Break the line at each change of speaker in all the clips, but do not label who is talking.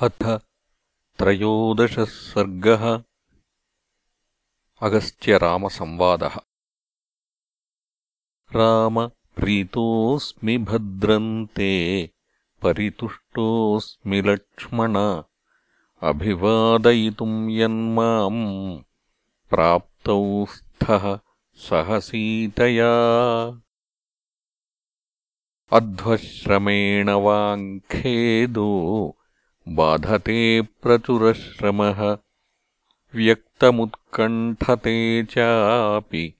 अथ त्रयोदशः सर्गः अगस्त्यरामसंवादः राम प्रीतोऽस्मि भद्रन्ते परितुष्टोऽस्मि लक्ष्मण। अभिवादयितुम् यन्माम् प्राप्तौ स्थः सहसीतया। अध्वश्रमेण वाङ्खेदो बाधते प्रचुरश्रमः व्यक्तमुत्कण्ठते चापि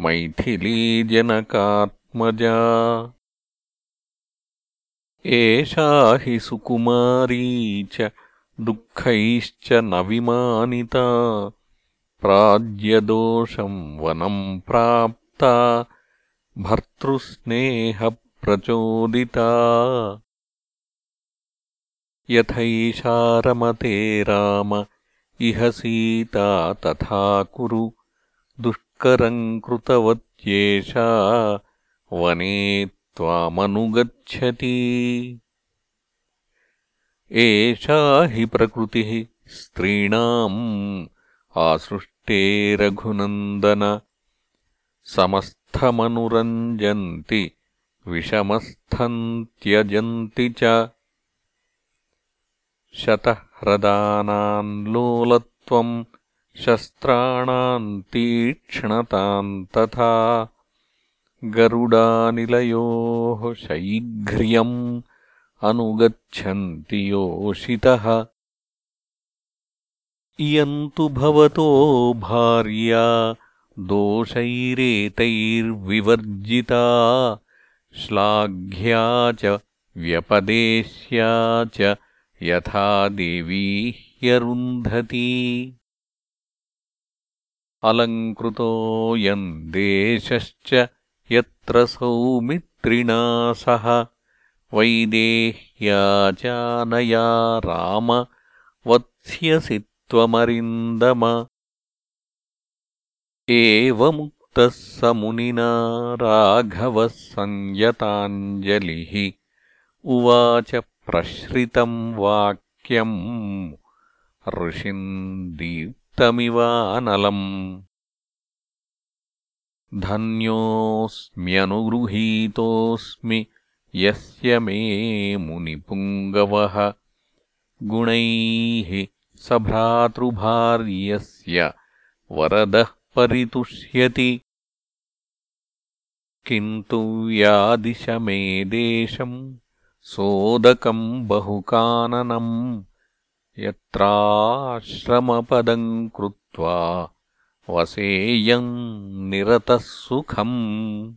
मैथिलीजनकात्मजा। एषा हि सुकुमारी च दुःखैश्च न विमानिता प्राज्यदोषम् वनम् प्राप्ता भर्तृस्नेहप्रचोदिता यथैषा रमते राम इह सीता तथा कुरु। दुष्करम् कृतवत्येषा। वने त्वामनुगच्छति। एषा हि प्रकृतिः स्त्रीणाम् आसृष्टे रघुनन्दन। समस्थमनुरञ्जन्ति विषमस्थम् त्यजन्ति च शतह्रदानाम् लोलत्वम् शस्त्राणाम् तीक्ष्णताम् तथा गरुडानिलयोः शैघ्र्यम् अनुगच्छन्ति योषितः। इयम् तु भवतो भार्या दोषैरेतैर्विवर्जिता श्लाघ्या च व्यपदेश्या च यथा देवी ह्यरुन्धती। अलङ्कृतोऽयम् देशश्च यत्र सौमित्रिणा सह। वैदेह्या चानया राम वत्स्यसि त्वमरिन्दम एवमुक्तः स मुनिना राघवः संयताञ्जलिः। उवाच प्रश्रितम् वाक्यम् ऋषिम् दीप्तमिवानलम् धन्योऽस्म्यनुगृहीतोऽस्मि यस्य मे मुनिपुङ्गवः। गुणैः स भ्रातृभार्यस्य वरदः परितुष्यति। किन्तु व्यादिश मे देशम् सोदकम् बहुकाननम् यत्राश्रमपदम् कृत्वा वसेयम् निरतः सुखम्।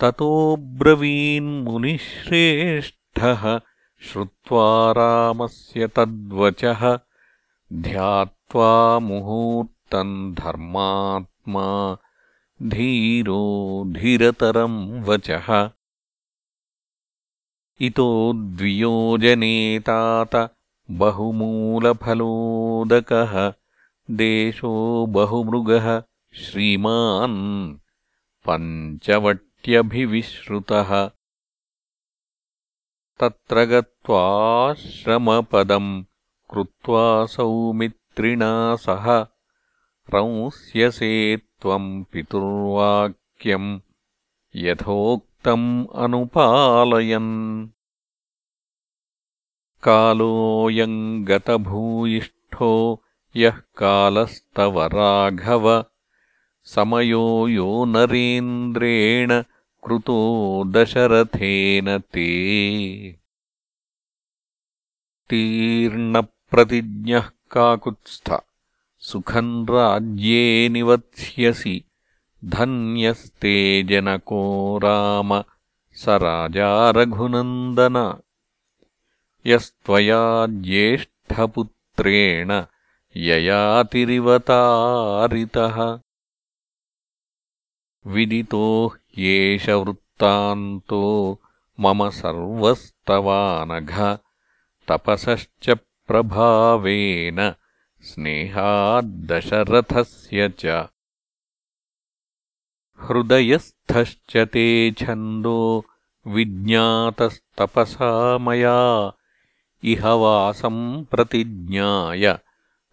ततोऽब्रवीन्मुनिश्रेष्ठः श्रुत्वा रामस्य तद्वचः ध्यात्वा मुहूर्तम् धर्मात्मा धीरो धीरतरम् वचः इतो द्वियोजनेतात बहुमूलफलोदकः देशो बहुमृगः श्रीमान् पञ्चवट्यभिविश्रुतः। तत्र गत्वाश्रमपदम् कृत्वा सौमित्रिणा सह रंस्यसे त्वम् पितुर्वाक्यम् यथोक् तम् अनुपालयन्। कालोऽयम् गतभूयिष्ठो यः कालस्तव राघव। समयो यो नरेन्द्रेण कृतो दशरथेन ते। तीर्णप्रतिज्ञः काकुत्स्थ। सुखम् राज्ये निवत्स्यसि धन्यस्ते जनको राम। स राजा रघुनन्दन। यस्त्वया ज्येष्ठपुत्रेण ययातिरिवतारितः। विदितो ह्येष वृत्तान्तो मम सर्वस्तवानघ। तपसश्च प्रभावेन स्नेहाद्दशरथस्य च हृदयस्थश्च ते छन्दो विज्ञातस्तपसा मया। इह वासम् प्रतिज्ञाय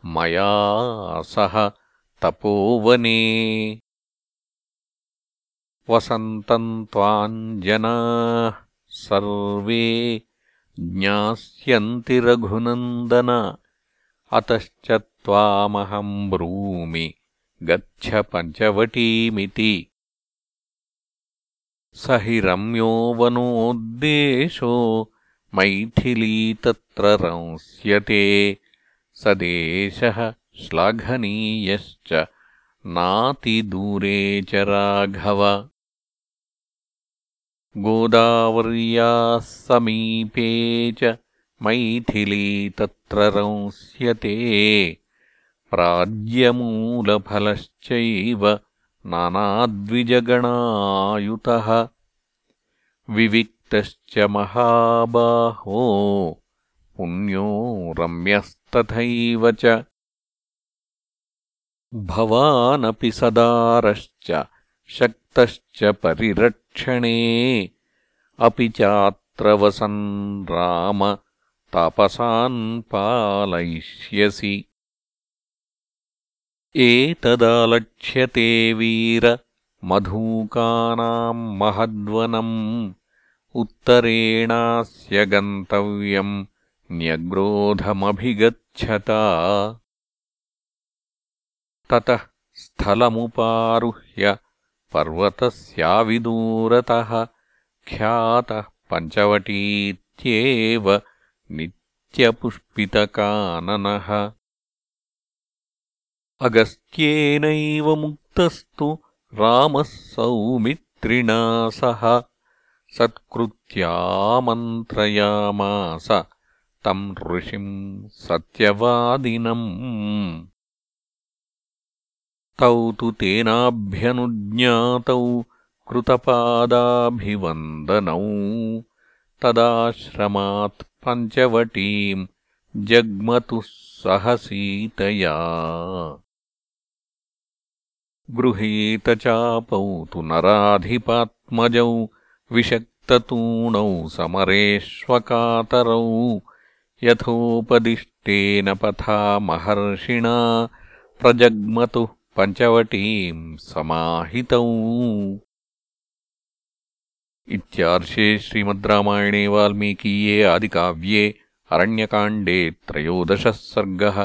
मया सह तपोवने। वसन्तम् त्वाम् जनाः सर्वे ज्ञास्यन्ति रघुनन्दन। अतश्च त्वामहम् ब्रूमि गच्छ पञ्चवटीमिति स हि रम्यो वनोद्देशो मैथिली तत्र रंस्यते स देशः श्लाघनीयश्च नातिदूरे च राघव गोदावर्याः समीपे च मैथिली तत्र रंस्यते प्राज्यमूलफलश्चैव नानाद्विजगणायुतः। विविक्तश्च महाबाहो पुण्यो रम्यस्तथैव च। भवानपि सदारश्च शक्तश्च परिरक्षणे। अपि चात्र वसन् राम तापसान् पालयिष्यसि एतदालक्ष्यते वीर मधूकानाम् महद्वनम् उत्तरेणास्य गन्तव्यम् न्यग्रोधमभिगच्छता। ततः स्थलमुपारुह्य पर्वतस्याविदूरतः ख्यातः पञ्चवटीत्येव नित्यपुष्पितकाननः अगस्त्येनैव मुक्तस्तु रामः सौमित्रिणा सह। सत्कृत्यामन्त्रयामास तम् ऋषिम् सत्यवादिनम् तौ तु तेनाभ्यनुज्ञातौ कृतपादाभिवन्दनौ। तदाश्रमात् पञ्चवटीम् जग्मतुः सह सीतया गृहीतचापौ तु नराधिपात्मजौ विषक्ततूणौ समरेष्वकातरौ यथोपदिष्टेन पथा महर्षिणा प्रजग्मतुः पञ्चवटीम् समाहितौ। इत्यार्षे श्रीमद्रामायणे वाल्मीकीये आदिकाव्ये अरण्यकाण्डे त्रयोदशः सर्गः